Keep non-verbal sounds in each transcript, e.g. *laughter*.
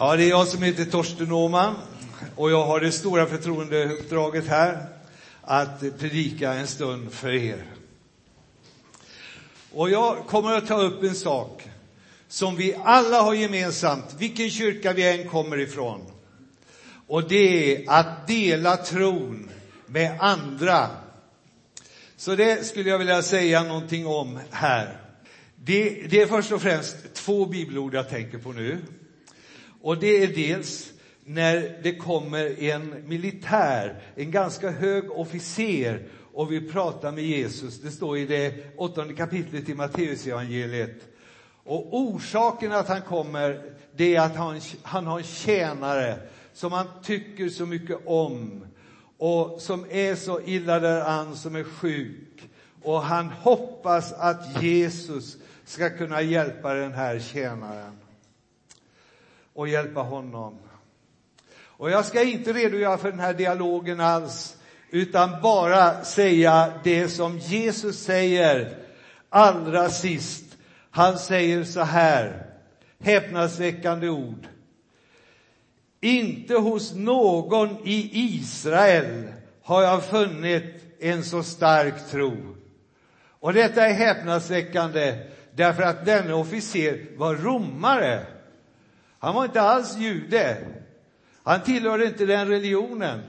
Ja, det är jag som heter Torsten Åhman och jag har det stora förtroendeuppdraget här att predika en stund för er. Och jag kommer att ta upp en sak som vi alla har gemensamt, vilken kyrka vi än kommer ifrån. Och det är att dela tron med andra. Så det skulle jag vilja säga någonting om här. Det, det är först och främst två bibelord jag tänker på nu. Och det är dels när det kommer en militär, en ganska hög officer och vill prata med Jesus. Det står i det åttonde kapitlet i Matteusevangeliet. Och orsaken att han kommer, det är att han, han har en tjänare som han tycker så mycket om och som är så illa däran, som är sjuk. Och han hoppas att Jesus ska kunna hjälpa den här tjänaren och hjälpa honom. Och jag ska inte redogöra för den här dialogen alls, utan bara säga det som Jesus säger allra sist. Han säger så här, häpnadsväckande ord. Inte hos någon i Israel har jag funnit en så stark tro. Och detta är häpnadsväckande därför att denne officer var romare. Han var inte alls jude. Han tillhörde inte den religionen.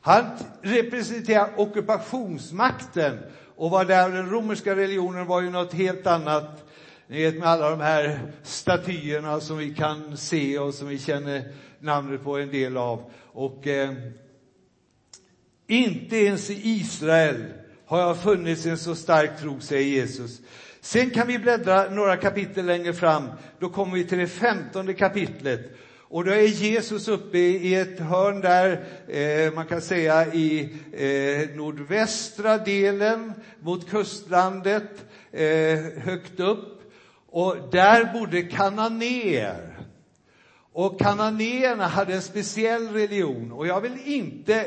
Han representerade ockupationsmakten och var där den romerska religionen var ju något helt annat. Ni vet med alla de här statyerna som vi kan se och som vi känner namnet på en del av. Och eh, inte ens i Israel har jag funnits en så stark tro, säger Jesus. Sen kan vi bläddra några kapitel längre fram. Då kommer vi till det femtonde kapitlet. Och då är Jesus uppe i ett hörn där, eh, man kan säga i eh, nordvästra delen mot kustlandet, eh, högt upp. Och där bodde kananéer. Och kananéerna hade en speciell religion. Och jag vill inte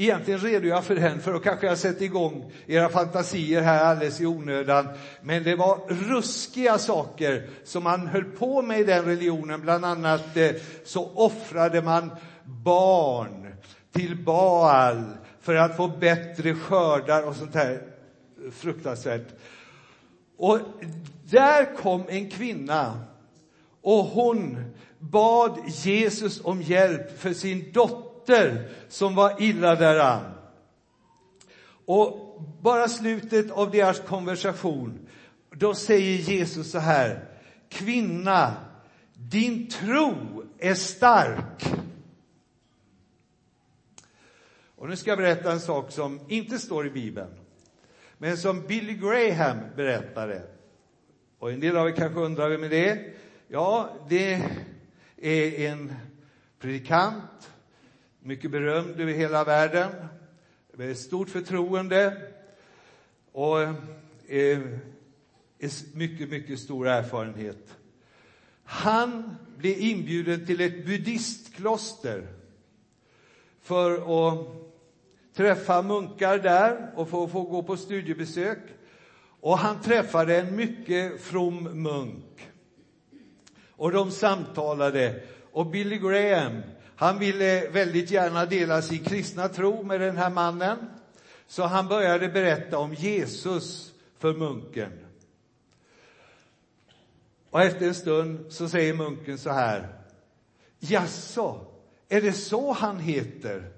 egentligen redogöra för den, för då kanske jag sätter igång era fantasier här alldeles i onödan. Men det var ruskiga saker som man höll på med i den religionen. Bland annat eh, så offrade man barn till Baal för att få bättre skördar och sånt här fruktansvärt. Och där kom en kvinna och hon bad Jesus om hjälp för sin dotter dotter som var illa däran. Och bara slutet av deras konversation, då säger Jesus så här. Kvinna, din tro är stark. Och nu ska jag berätta en sak som inte står i Bibeln, men som Billy Graham berättade. Och en del av er kanske undrar vem det är Ja, det är en predikant mycket berömd över hela världen, med stort förtroende och eh, mycket, mycket stor erfarenhet. Han blev inbjuden till ett buddhistkloster för att träffa munkar där och få, få gå på studiebesök. Och han träffade en mycket from munk. Och de samtalade. Och Billy Graham han ville väldigt gärna dela sin kristna tro med den här mannen. Så han började berätta om Jesus för munken. Och efter en stund så säger munken så här. Jaså, är det så han heter?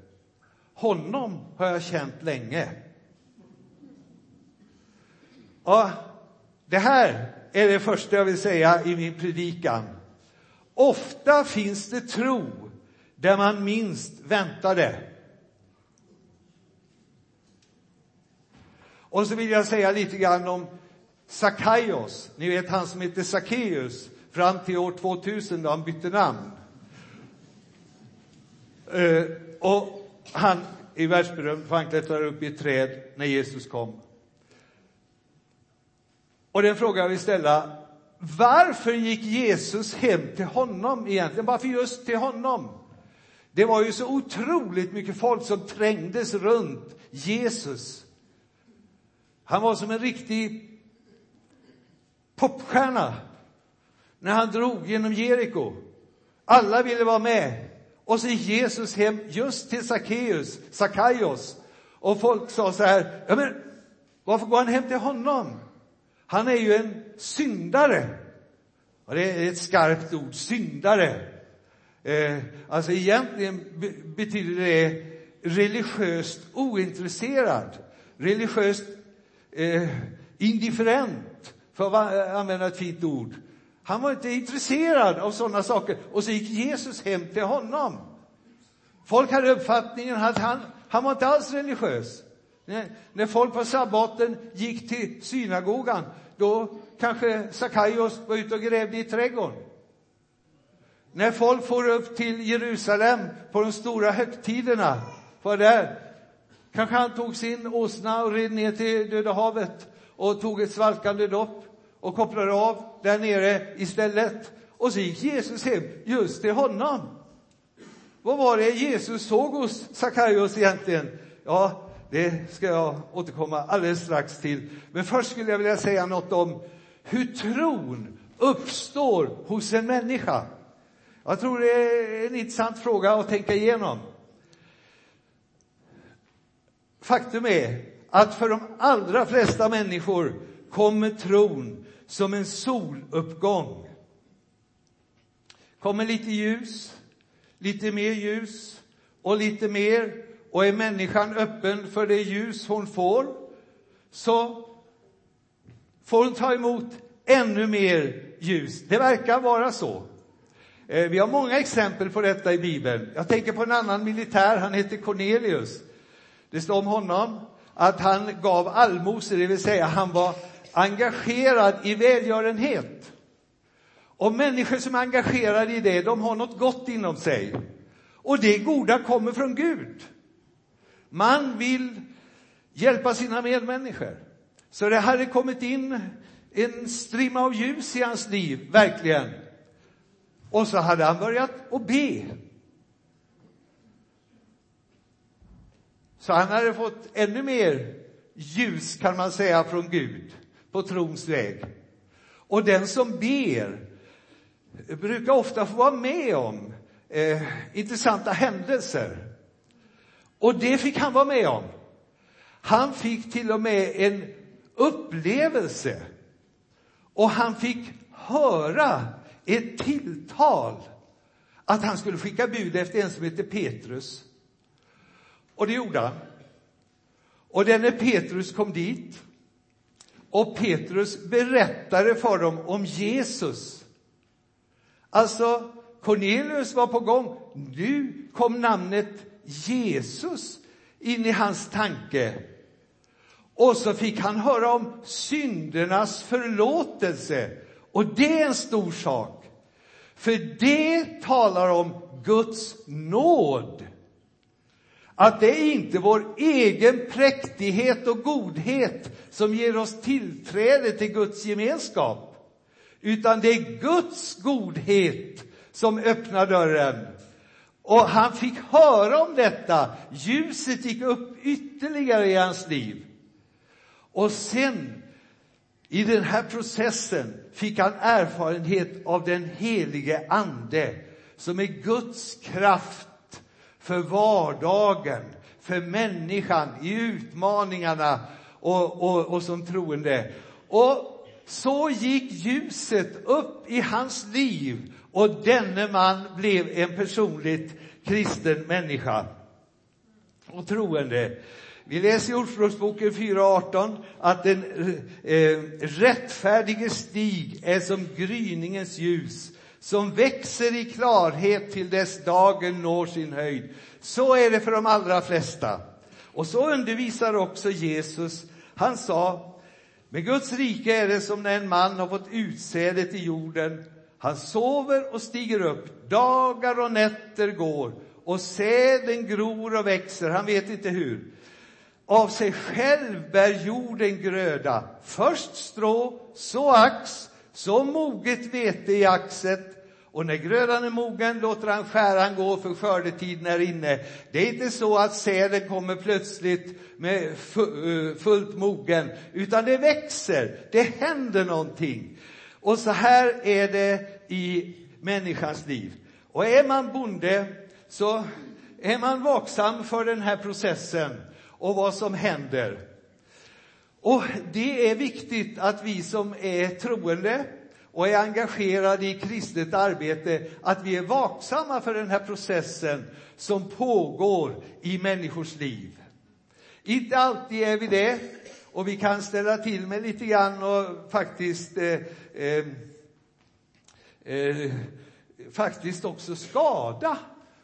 Honom har jag känt länge. Ja, det här är det första jag vill säga i min predikan. Ofta finns det tro där man minst väntade. Och så vill jag säga lite grann om Sakaios. Ni vet han som heter Sackeus fram till år 2000 då han bytte namn. Uh, och han är världsberömd för han klättrar upp i ett träd när Jesus kom. Och den frågan jag vill ställa, varför gick Jesus hem till honom egentligen? Varför just till honom? Det var ju så otroligt mycket folk som trängdes runt Jesus. Han var som en riktig popstjärna när han drog genom Jeriko. Alla ville vara med. Och så gick Jesus hem just till Sackeus, Sackaios. Och folk sa så här, ja men varför går han hem till honom? Han är ju en syndare. Och det är ett skarpt ord, syndare. Eh, alltså egentligen betyder det religiöst ointresserad, religiöst eh, indifferent, för att eh, använda ett fint ord. Han var inte intresserad av sådana saker. Och så gick Jesus hem till honom. Folk hade uppfattningen att han, han var inte alls religiös. När, när folk på sabbaten gick till synagogan, då kanske Sakaios var ute och grävde i trädgården. När folk for upp till Jerusalem på de stora högtiderna, var där, kanske han tog sin åsna och red ner till Döda havet och tog ett svalkande dopp och kopplade av där nere istället. Och så gick Jesus hem just till honom. Vad var det Jesus såg hos Sackaios egentligen? Ja, det ska jag återkomma alldeles strax till. Men först skulle jag vilja säga något om hur tron uppstår hos en människa. Jag tror det är en intressant fråga att tänka igenom. Faktum är att för de allra flesta människor kommer tron som en soluppgång. Kommer lite ljus, lite mer ljus och lite mer och är människan öppen för det ljus hon får så får hon ta emot ännu mer ljus. Det verkar vara så. Eh, vi har många exempel på detta i Bibeln. Jag tänker på en annan militär, han heter Cornelius. Det står om honom att han gav allmosor, det vill säga han var engagerad i välgörenhet. Och människor som är engagerade i det, de har något gott inom sig. Och det goda kommer från Gud. Man vill hjälpa sina medmänniskor. Så det hade kommit in en strimma av ljus i hans liv, verkligen. Och så hade han börjat att be. Så han hade fått ännu mer ljus, kan man säga, från Gud på trons väg. Och den som ber brukar ofta få vara med om eh, intressanta händelser. Och det fick han vara med om. Han fick till och med en upplevelse. Och han fick höra ett tilltal att han skulle skicka bud efter en som hette Petrus. Och det gjorde han. Och denne Petrus kom dit och Petrus berättade för dem om Jesus. Alltså, Cornelius var på gång. Nu kom namnet Jesus in i hans tanke. Och så fick han höra om syndernas förlåtelse. Och det är en stor sak. För det talar om Guds nåd. Att det är inte vår egen präktighet och godhet som ger oss tillträde till Guds gemenskap, utan det är Guds godhet som öppnar dörren. Och han fick höra om detta. Ljuset gick upp ytterligare i hans liv. Och sen, i den här processen, fick han erfarenhet av den helige Ande, som är Guds kraft för vardagen, för människan i utmaningarna och, och, och som troende. Och så gick ljuset upp i hans liv och denne man blev en personligt kristen människa och troende. Vi läser i Ordspråksboken 4.18 att den eh, rättfärdige stig är som gryningens ljus som växer i klarhet till dess dagen når sin höjd. Så är det för de allra flesta. Och så undervisar också Jesus. Han sa, med Guds rike är det som när en man har fått utsädet i jorden. Han sover och stiger upp, dagar och nätter går och säden gror och växer, han vet inte hur. Av sig själv bär jorden gröda, först strå, så ax, så moget vete i axet och när grödan är mogen låter han skäran gå för skördetiden är inne. Det är inte så att säden kommer plötsligt med eh, fullt mogen, utan det växer, det händer någonting. Och så här är det i människans liv. Och är man bonde så är man vaksam för den här processen och vad som händer. Och det är viktigt att vi som är troende och är engagerade i kristet arbete, att vi är vaksamma för den här processen som pågår i människors liv. Inte alltid är vi det, och vi kan ställa till med lite grann och faktiskt eh, eh, eh, faktiskt också skada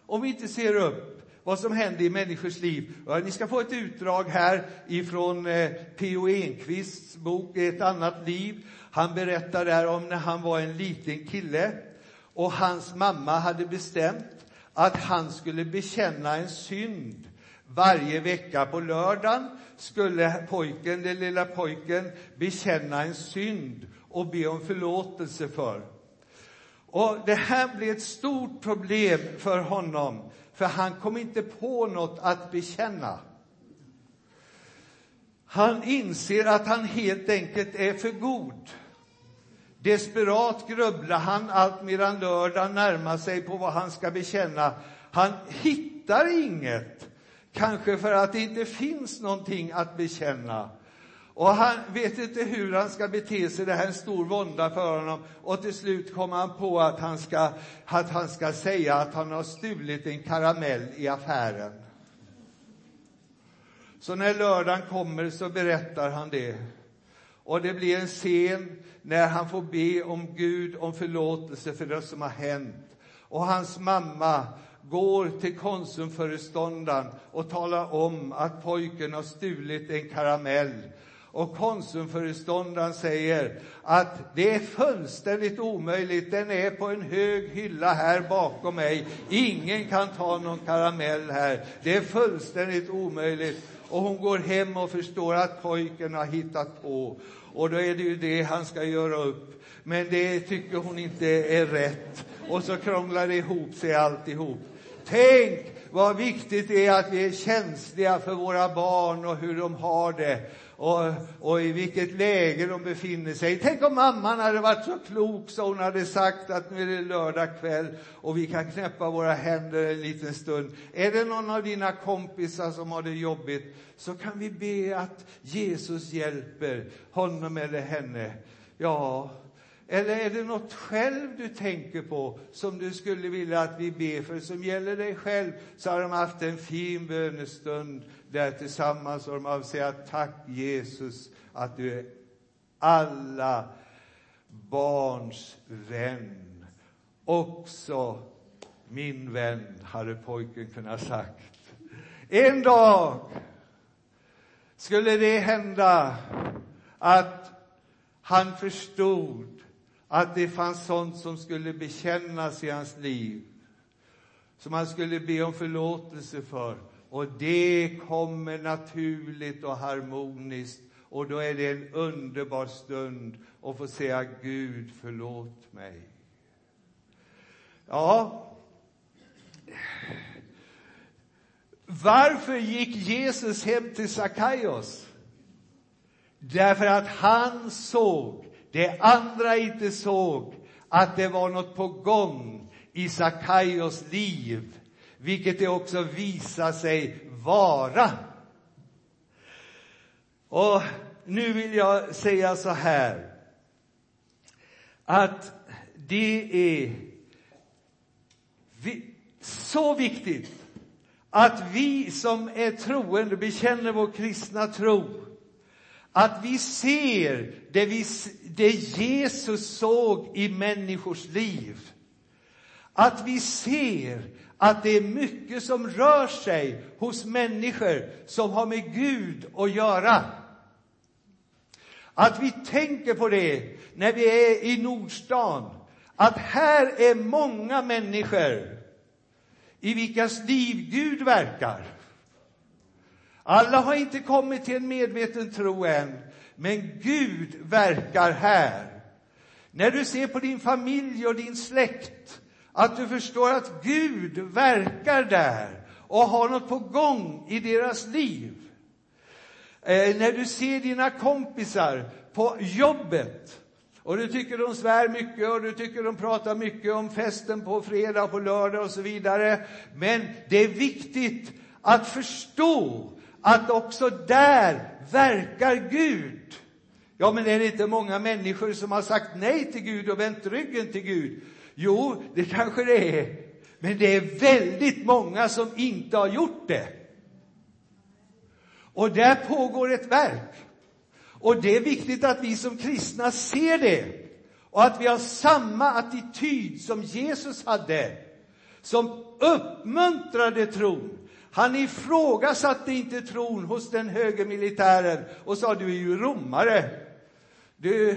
om vi inte ser upp vad som händer i människors liv. Ni ska få ett utdrag här ifrån eh, P.O. Enquists bok Ett annat liv. Han berättar där om när han var en liten kille och hans mamma hade bestämt att han skulle bekänna en synd varje vecka på lördagen skulle pojken, den lilla pojken bekänna en synd och be om förlåtelse för. Och Det här blev ett stort problem för honom, för han kom inte på något att bekänna. Han inser att han helt enkelt är för god. Desperat grubblar han allt medan lördagen närmar sig på vad han ska bekänna. Han hittar inget, kanske för att det inte finns någonting att bekänna. Och han vet inte hur han ska bete sig, det här är en stor vånda för honom. Och till slut kommer han på att han ska, att han ska säga att han har stulit en karamell i affären. Så när lördagen kommer så berättar han det. Och det blir en scen när han får be om Gud om förlåtelse för det som har hänt. Och hans mamma går till Konsumföreståndaren och talar om att pojken har stulit en karamell och Konsumföreståndaren säger att det är fullständigt omöjligt, den är på en hög hylla här bakom mig. Ingen kan ta någon karamell här. Det är fullständigt omöjligt. Och hon går hem och förstår att pojken har hittat på. Och då är det ju det han ska göra upp. Men det tycker hon inte är rätt. Och så krånglar det ihop sig alltihop. Tänk vad viktigt det är att vi är känsliga för våra barn och hur de har det och, och i vilket läge de befinner sig. Tänk om mamman hade varit så klok så hon hade sagt att nu är det lördag kväll och vi kan knäppa våra händer en liten stund. Är det någon av dina kompisar som har det jobbigt så kan vi be att Jesus hjälper honom eller henne. Ja, eller är det något själv du tänker på som du skulle vilja att vi ber för, som gäller dig själv? Så har de haft en fin bönestund där tillsammans och de har säga tack Jesus att du är alla barns vän. Också min vän, hade pojken kunnat sagt. En dag skulle det hända att han förstod att det fanns sånt som skulle bekännas i hans liv, som han skulle be om förlåtelse för. Och det kommer naturligt och harmoniskt och då är det en underbar stund att få säga Gud, förlåt mig. Ja, varför gick Jesus hem till Sackaios? Därför att han såg det andra inte såg att det var något på gång i Sakaios liv, vilket det också visar sig vara. Och nu vill jag säga så här, att det är så viktigt att vi som är troende bekänner vår kristna tro att vi ser det, vi, det Jesus såg i människors liv. Att vi ser att det är mycket som rör sig hos människor som har med Gud att göra. Att vi tänker på det när vi är i Nordstan, att här är många människor i vilkas liv Gud verkar. Alla har inte kommit till en medveten tro än, men Gud verkar här. När du ser på din familj och din släkt, att du förstår att Gud verkar där och har något på gång i deras liv. Eh, när du ser dina kompisar på jobbet Och du tycker de svär mycket och du tycker de pratar mycket om festen på fredag och på lördag och så vidare. Men det är viktigt att förstå att också där verkar Gud. Ja, men är det inte många människor som har sagt nej till Gud och vänt ryggen till Gud? Jo, det kanske det är. Men det är väldigt många som inte har gjort det. Och där pågår ett verk. Och det är viktigt att vi som kristna ser det. Och att vi har samma attityd som Jesus hade. Som uppmuntrade tron. Han ifrågasatte inte tron hos den höge militären och sa du är ju romare. Du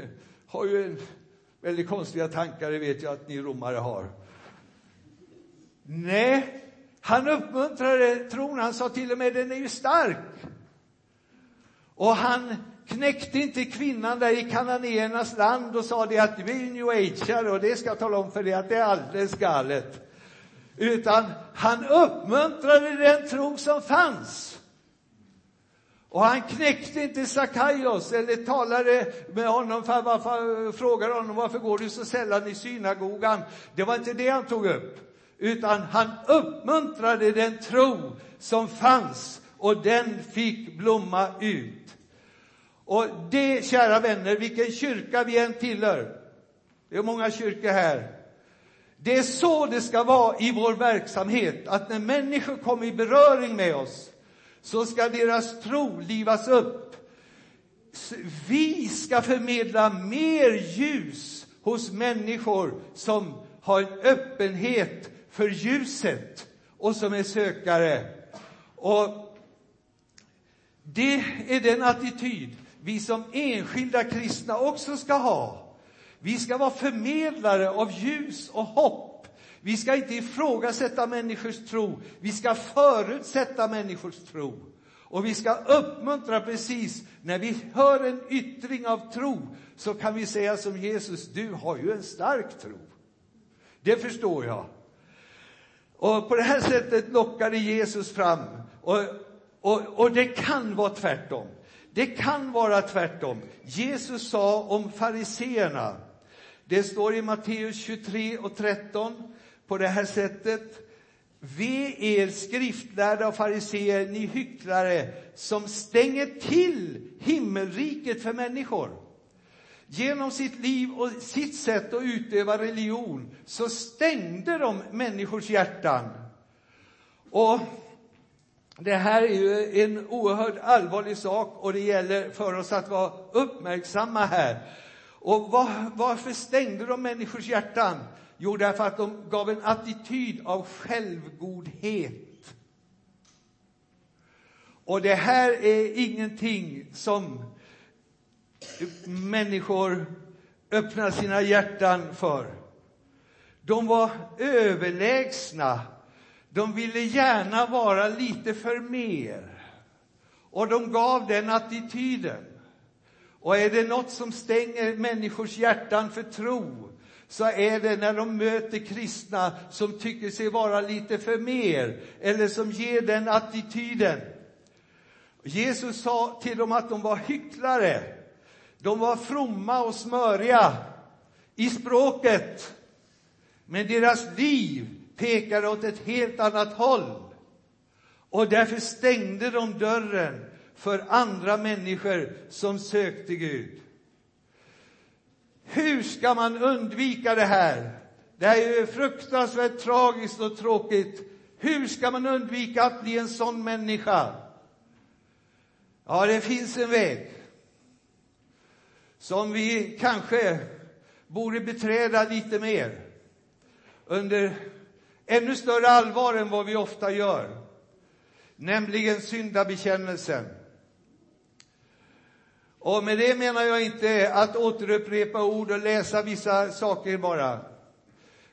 *laughs* har ju en väldigt konstiga tankar, det vet jag att ni romare har. Nej, han uppmuntrade tron. Han sa till och med den är ju stark. Och han knäckte inte kvinnan där i kananéernas land och sa det att du är new ageare och det ska jag tala om för dig att det är alldeles galet. Utan han uppmuntrade den tro som fanns. Och han knäckte inte Sakaios eller talade med honom, för, varför, frågade honom varför går du så sällan i synagogan. Det var inte det han tog upp utan han uppmuntrade den tro som fanns och den fick blomma ut. Och det, kära vänner, vilken kyrka vi än tillhör, det är många kyrkor här, det är så det ska vara i vår verksamhet, att när människor kommer i beröring med oss, så ska deras tro livas upp. Vi ska förmedla mer ljus hos människor som har en öppenhet för ljuset och som är sökare. Och det är den attityd vi som enskilda kristna också ska ha. Vi ska vara förmedlare av ljus och hopp. Vi ska inte ifrågasätta människors tro, vi ska förutsätta människors tro. Och vi ska uppmuntra precis när vi hör en yttring av tro så kan vi säga som Jesus, du har ju en stark tro. Det förstår jag. Och på det här sättet lockade Jesus fram. Och, och, och det kan vara tvärtom. Det kan vara tvärtom. Jesus sa om fariseerna, det står i Matteus 23 och 13 på det här sättet. Ve er skriftlärda och fariseer, ni hycklare som stänger till himmelriket för människor. Genom sitt liv och sitt sätt att utöva religion så stängde de människors hjärtan. Och det här är ju en oerhört allvarlig sak och det gäller för oss att vara uppmärksamma här. Och var, varför stängde de människors hjärtan? Jo, därför att de gav en attityd av självgodhet. Och det här är ingenting som människor öppnar sina hjärtan för. De var överlägsna. De ville gärna vara lite för mer. Och de gav den attityden. Och är det något som stänger människors hjärtan för tro så är det när de möter kristna som tycker sig vara lite för mer eller som ger den attityden. Jesus sa till dem att de var hycklare. De var fromma och smöriga i språket, men deras liv pekade åt ett helt annat håll. Och därför stängde de dörren för andra människor som sökte Gud. Hur ska man undvika det här? Det här är ju fruktansvärt tragiskt och tråkigt. Hur ska man undvika att bli en sån människa? Ja, det finns en väg som vi kanske borde beträda lite mer under ännu större allvar än vad vi ofta gör, nämligen syndabekännelsen. Och med det menar jag inte att återupprepa ord och läsa vissa saker bara.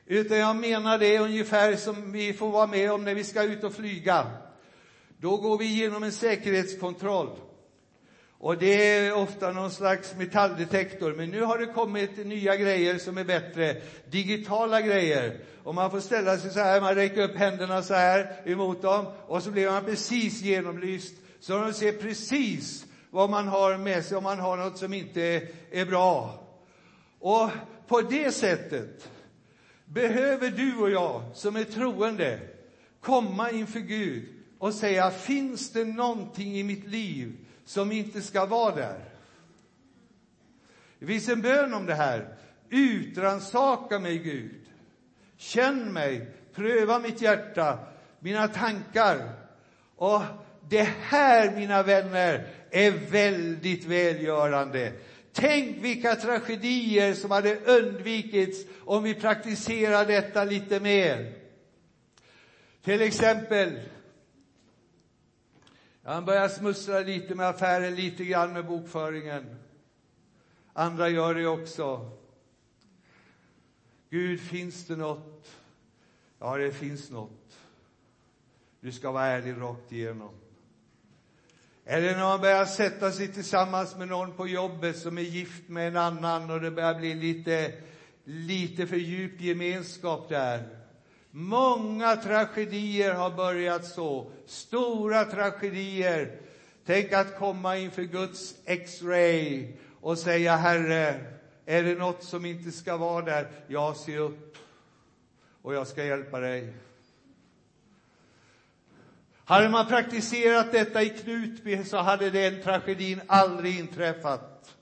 Utan jag menar det ungefär som vi får vara med om när vi ska ut och flyga. Då går vi igenom en säkerhetskontroll. Och det är ofta någon slags metalldetektor, men nu har det kommit nya grejer som är bättre, digitala grejer. Och man får ställa sig så här, man räcker upp händerna så här emot dem och så blir man precis genomlyst, så de ser precis vad man har med sig, om man har något som inte är bra. Och på det sättet behöver du och jag som är troende komma inför Gud och säga, finns det någonting i mitt liv som inte ska vara där? Det finns en bön om det här. Utransaka mig, Gud. Känn mig, pröva mitt hjärta, mina tankar. Och det här, mina vänner, är väldigt välgörande. Tänk vilka tragedier som hade undvikits om vi praktiserade detta lite mer. Till exempel, han börjar smussla lite med affären, lite grann med bokföringen. Andra gör det också. Gud, finns det något? Ja, det finns något. Du ska vara ärlig rakt igenom. Eller när man börjar sätta sig tillsammans med någon på jobbet som är gift med en annan och det börjar bli lite, lite för djup gemenskap där. Många tragedier har börjat så. Stora tragedier. Tänk att komma inför Guds X-ray och säga, Herre, är det något som inte ska vara där? Ja, se upp och jag ska hjälpa dig. Hade man praktiserat detta i Knutby så hade den tragedin aldrig inträffat.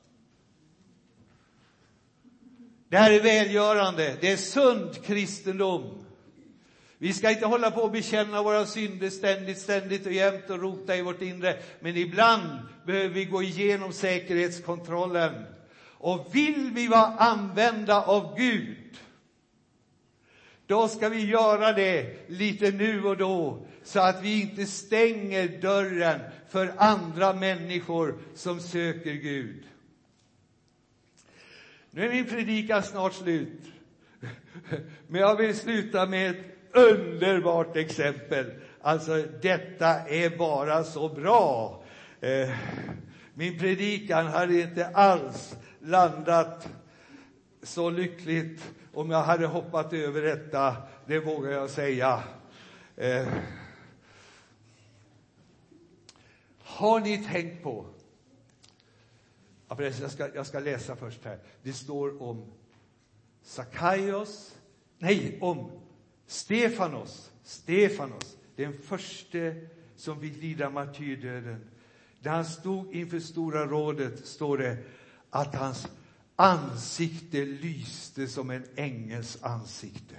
Det här är välgörande, det är sund kristendom. Vi ska inte hålla på och bekänna våra synder ständigt, ständigt och jämt och rota i vårt inre. Men ibland behöver vi gå igenom säkerhetskontrollen. Och vill vi vara använda av Gud, då ska vi göra det lite nu och då så att vi inte stänger dörren för andra människor som söker Gud. Nu är min predikan snart slut. *laughs* Men jag vill sluta med ett underbart exempel. Alltså, detta är bara så bra. Eh, min predikan hade inte alls landat så lyckligt om jag hade hoppat över detta, det vågar jag säga. Eh, har ni tänkt på... Ja, jag, ska, jag ska läsa först här. Det står om Sakaios, nej, om Stefanos, Stefanos, den första som fick lida martyrdöden. När han stod inför Stora rådet står det att hans ansikte lyste som en ängels ansikte.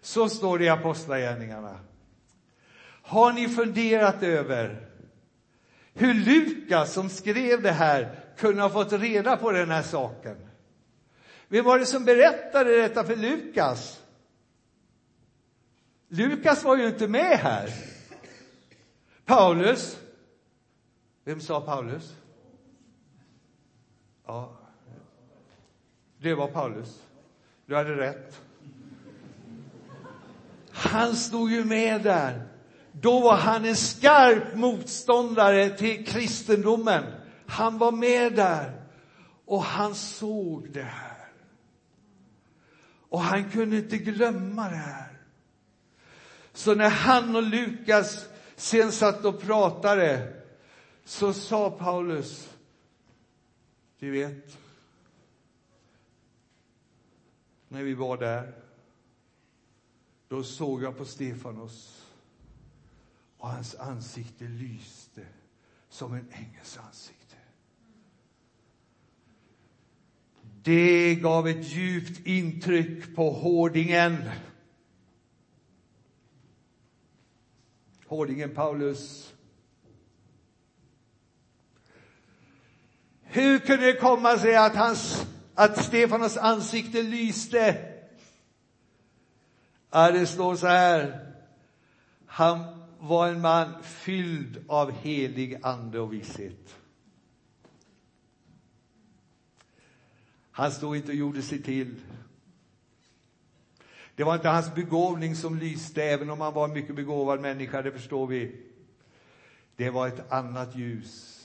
Så står det i Apostlagärningarna. Har ni funderat över hur Lukas, som skrev det här, kunde ha fått reda på den här saken? Vem var det som berättade detta för Lukas? Lukas var ju inte med här. Paulus. Vem sa Paulus? Ja, det var Paulus. Du hade rätt. Han stod ju med där. Då var han en skarp motståndare till kristendomen. Han var med där och han såg det här. Och han kunde inte glömma det här. Så när han och Lukas sen satt och pratade så sa Paulus, du vet, när vi var där, då såg jag på Stefanos och hans ansikte lyste som en ängels ansikte. Det gav ett djupt intryck på hårdingen. Hårdingen Paulus. Hur kunde det komma sig att, hans, att Stefanos ansikte lyste? Ja, det står så här. Han var en man fylld av helig ande och visshet. Han stod inte och gjorde sig till. Det var inte hans begåvning som lyste, även om han var en mycket begåvad människa, det förstår vi. Det var ett annat ljus.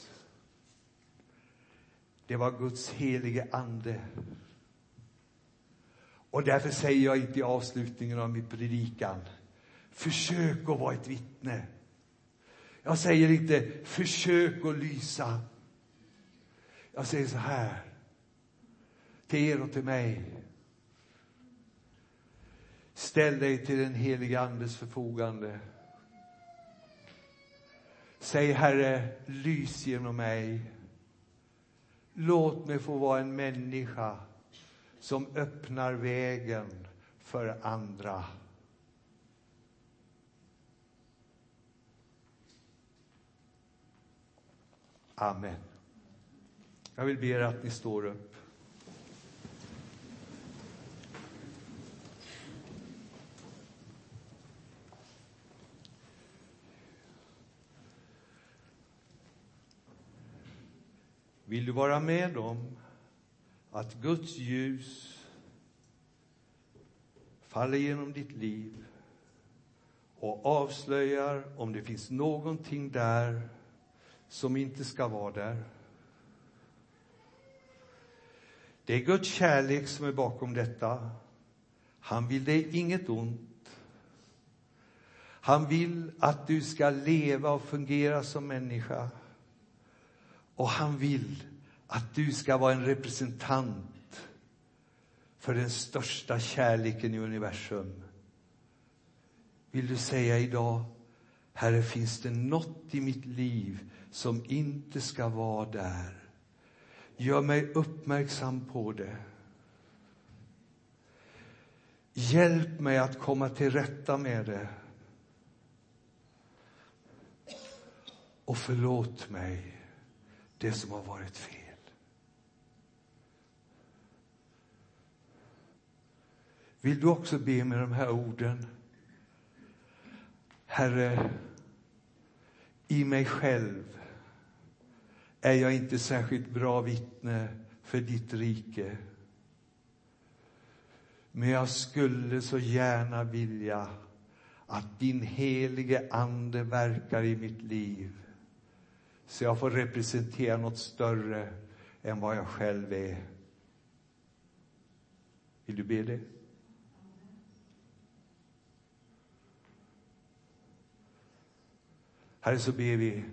Det var Guds helige ande. Och därför säger jag inte i avslutningen av min predikan, försök att vara ett vittne. Jag säger inte, försök att lysa. Jag säger så här, till er och till mig. Ställ dig till den helige Andes förfogande. Säg Herre, lys genom mig. Låt mig få vara en människa som öppnar vägen för andra. Amen. Jag vill be er att ni står upp. Vill du vara med om att Guds ljus faller genom ditt liv och avslöjar om det finns någonting där som inte ska vara där. Det är Guds kärlek som är bakom detta. Han vill dig inget ont. Han vill att du ska leva och fungera som människa. Och han vill att du ska vara en representant för den största kärleken i universum. Vill du säga idag, Herre, finns det något i mitt liv som inte ska vara där? Gör mig uppmärksam på det. Hjälp mig att komma till rätta med det. Och förlåt mig det som har varit fel. Vill du också be med de här orden? Herre, i mig själv är jag inte särskilt bra vittne för ditt rike. Men jag skulle så gärna vilja att din helige Ande verkar i mitt liv så jag får representera något större än vad jag själv är. Vill du be det? Herre, så ber vi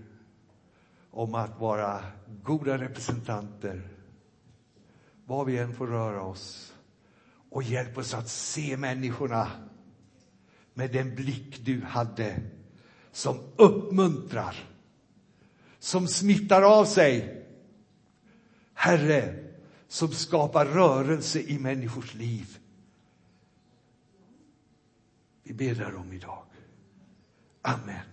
om att vara goda representanter var vi än får röra oss. Och hjälp oss att se människorna med den blick du hade som uppmuntrar, som smittar av sig. Herre, som skapar rörelse i människors liv. Vi ber därom idag. Amen.